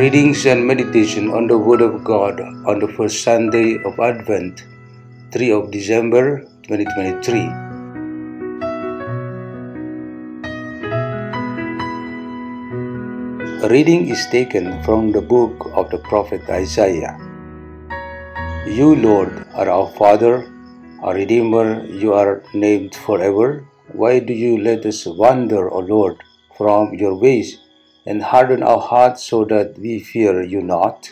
Readings and meditation on the Word of God on the first Sunday of Advent, 3 of December 2023. A reading is taken from the book of the prophet Isaiah. You, Lord, are our Father, our Redeemer, you are named forever. Why do you let us wander, O Lord, from your ways and harden our hearts so that we fear you not?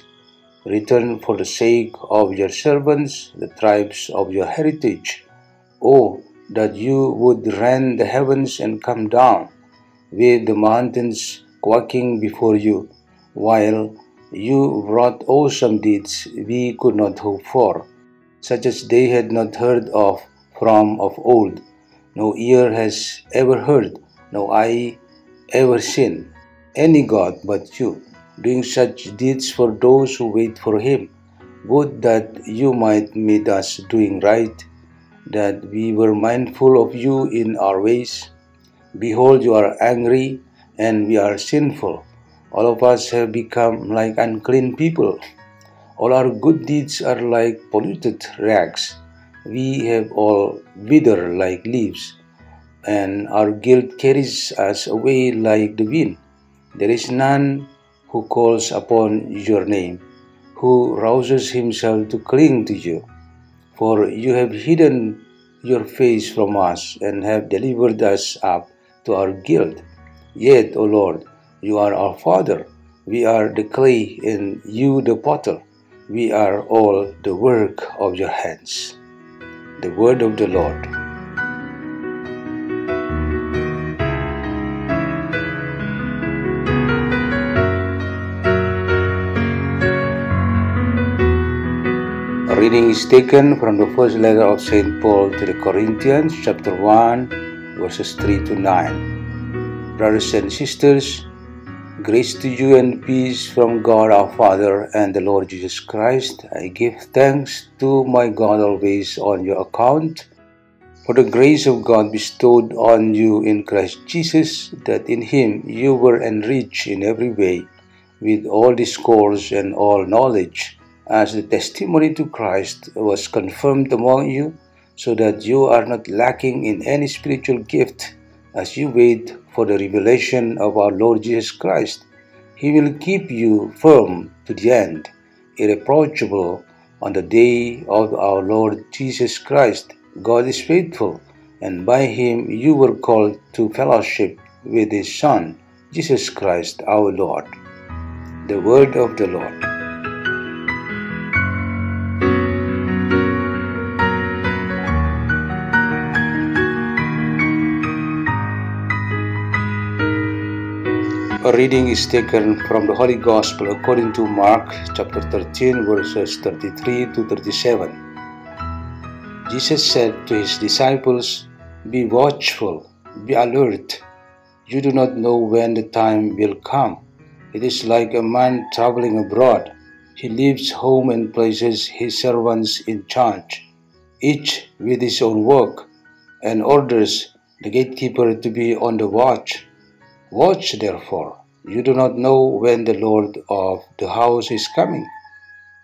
Return for the sake of your servants, the tribes of your heritage. Oh, that you would rend the heavens and come down, with the mountains quaking before you, while you wrought awesome deeds we could not hope for, such as they had not heard of from of old. No ear has ever heard, no eye ever seen any God but you, doing such deeds for those who wait for him. Would that you might meet us doing right, that we were mindful of you in our ways. Behold, you are angry and we are sinful. All of us have become like unclean people. All our good deeds are like polluted rags. We have all withered like leaves, and our guilt carries us away like the wind. There is none who calls upon your name, who rouses himself to cling to you. For you have hidden your face from us and have delivered us up to our guilt. Yet, O Lord, you are our Father. We are the clay and you the potter. We are all the work of your hands. The word of the Lord. Reading is taken from the first letter of St. Paul to the Corinthians, chapter 1, verses 3 to 9. Brothers and sisters, grace to you and peace from God our Father and the Lord Jesus Christ. I give thanks to my God always on your account for the grace of God bestowed on you in Christ Jesus, that in him you were enriched in every way with all discourse and all knowledge, as the testimony to Christ was confirmed among you, so that you are not lacking in any spiritual gift as you wait for the revelation of our Lord Jesus Christ. He will keep you firm to the end, irreproachable on the day of our Lord Jesus Christ. God is faithful, and by him you were called to fellowship with his Son, Jesus Christ our Lord. The word of the Lord. A reading is taken from the Holy Gospel according to Mark chapter 13, verses 33 to 37. Jesus said to his disciples, Be watchful, be alert. You do not know when the time will come. It is like a man traveling abroad. He leaves home and places his servants in charge, each with his own work, and orders the gatekeeper to be on the watch. Watch therefore. You do not know when the Lord of the house is coming,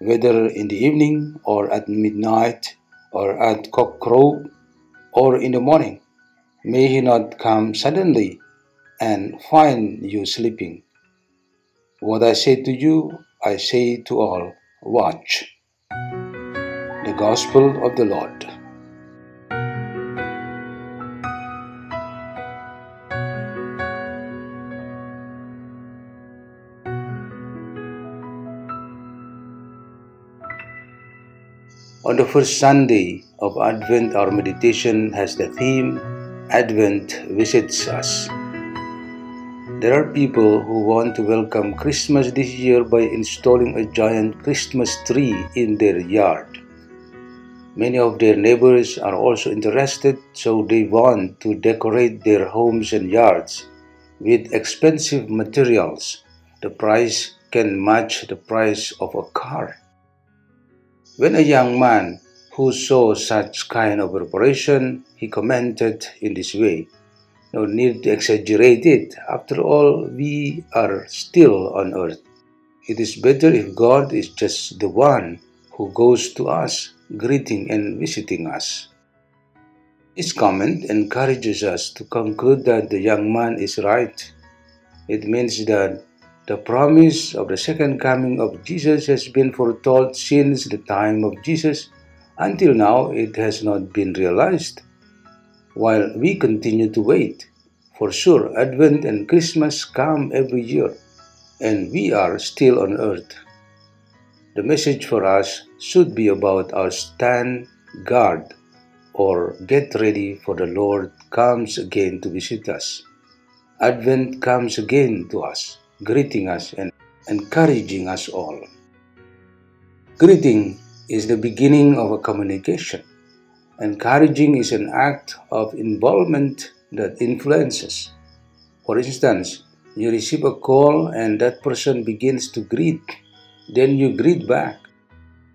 whether in the evening or at midnight or at cockcrow or in the morning. May he not come suddenly and find you sleeping. What I say to you, I say to all watch. The Gospel of the Lord. On the first Sunday of Advent, our meditation has the theme Advent visits us. There are people who want to welcome Christmas this year by installing a giant Christmas tree in their yard. Many of their neighbors are also interested, so they want to decorate their homes and yards with expensive materials. The price can match the price of a car. When a young man who saw such kind of preparation, he commented in this way No need to exaggerate it. After all, we are still on earth. It is better if God is just the one who goes to us, greeting and visiting us. This comment encourages us to conclude that the young man is right. It means that the promise of the second coming of Jesus has been foretold since the time of Jesus. Until now, it has not been realized while we continue to wait. For sure, Advent and Christmas come every year, and we are still on earth. The message for us should be about our stand guard or get ready for the Lord comes again to visit us. Advent comes again to us, greeting us and encouraging us all. Greeting is the beginning of a communication. Encouraging is an act of involvement that influences. For instance, you receive a call and that person begins to greet, then you greet back.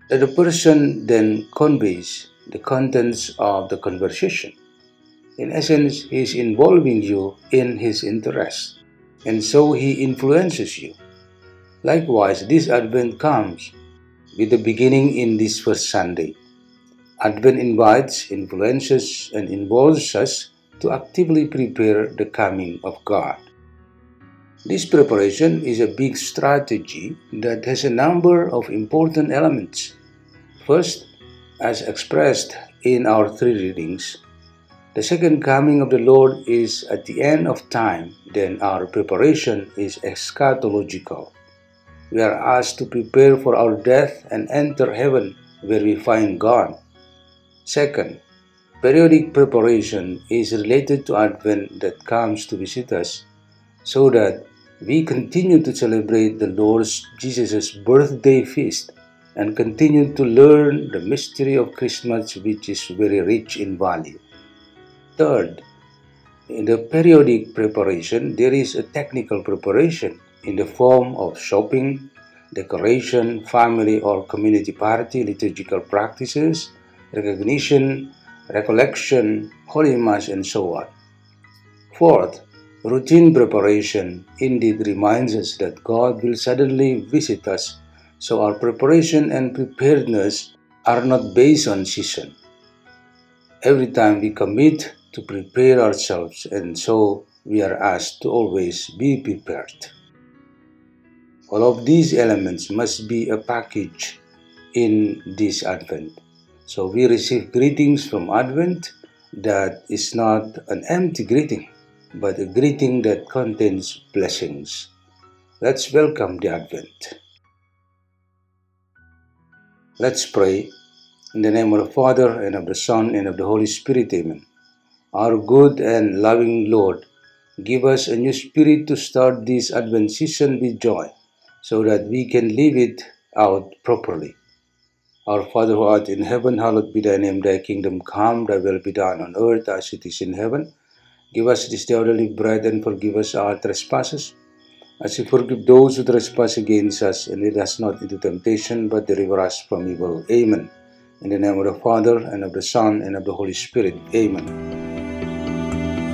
The person then conveys the contents of the conversation. In essence, he is involving you in his interest, and so he influences you. Likewise, this Advent comes with the beginning in this first Sunday. Advent invites, influences, and involves us to actively prepare the coming of God. This preparation is a big strategy that has a number of important elements. First, as expressed in our three readings, the second coming of the Lord is at the end of time, then our preparation is eschatological. We are asked to prepare for our death and enter heaven where we find God. Second, periodic preparation is related to Advent that comes to visit us so that we continue to celebrate the Lord Jesus' birthday feast and continue to learn the mystery of Christmas, which is very rich in value. Third, in the periodic preparation, there is a technical preparation in the form of shopping, decoration, family or community party, liturgical practices, recognition, recollection, holy mass, and so on. Fourth, routine preparation indeed reminds us that God will suddenly visit us, so our preparation and preparedness are not based on season. Every time we commit to prepare ourselves, and so we are asked to always be prepared. All of these elements must be a package in this Advent. So we receive greetings from Advent that is not an empty greeting, but a greeting that contains blessings. Let's welcome the Advent. Let's pray. In the name of the Father, and of the Son, and of the Holy Spirit, Amen. Our good and loving Lord, give us a new spirit to start this Advent season with joy, so that we can live it out properly. Our Father who art in heaven, hallowed be thy name, thy kingdom come, thy will be done on earth as it is in heaven. Give us this day our daily bread and forgive us our trespasses, as we forgive those who trespass against us, and lead us not into temptation, but deliver us from evil. Amen. In the name of the Father, and of the Son, and of the Holy Spirit. Amen.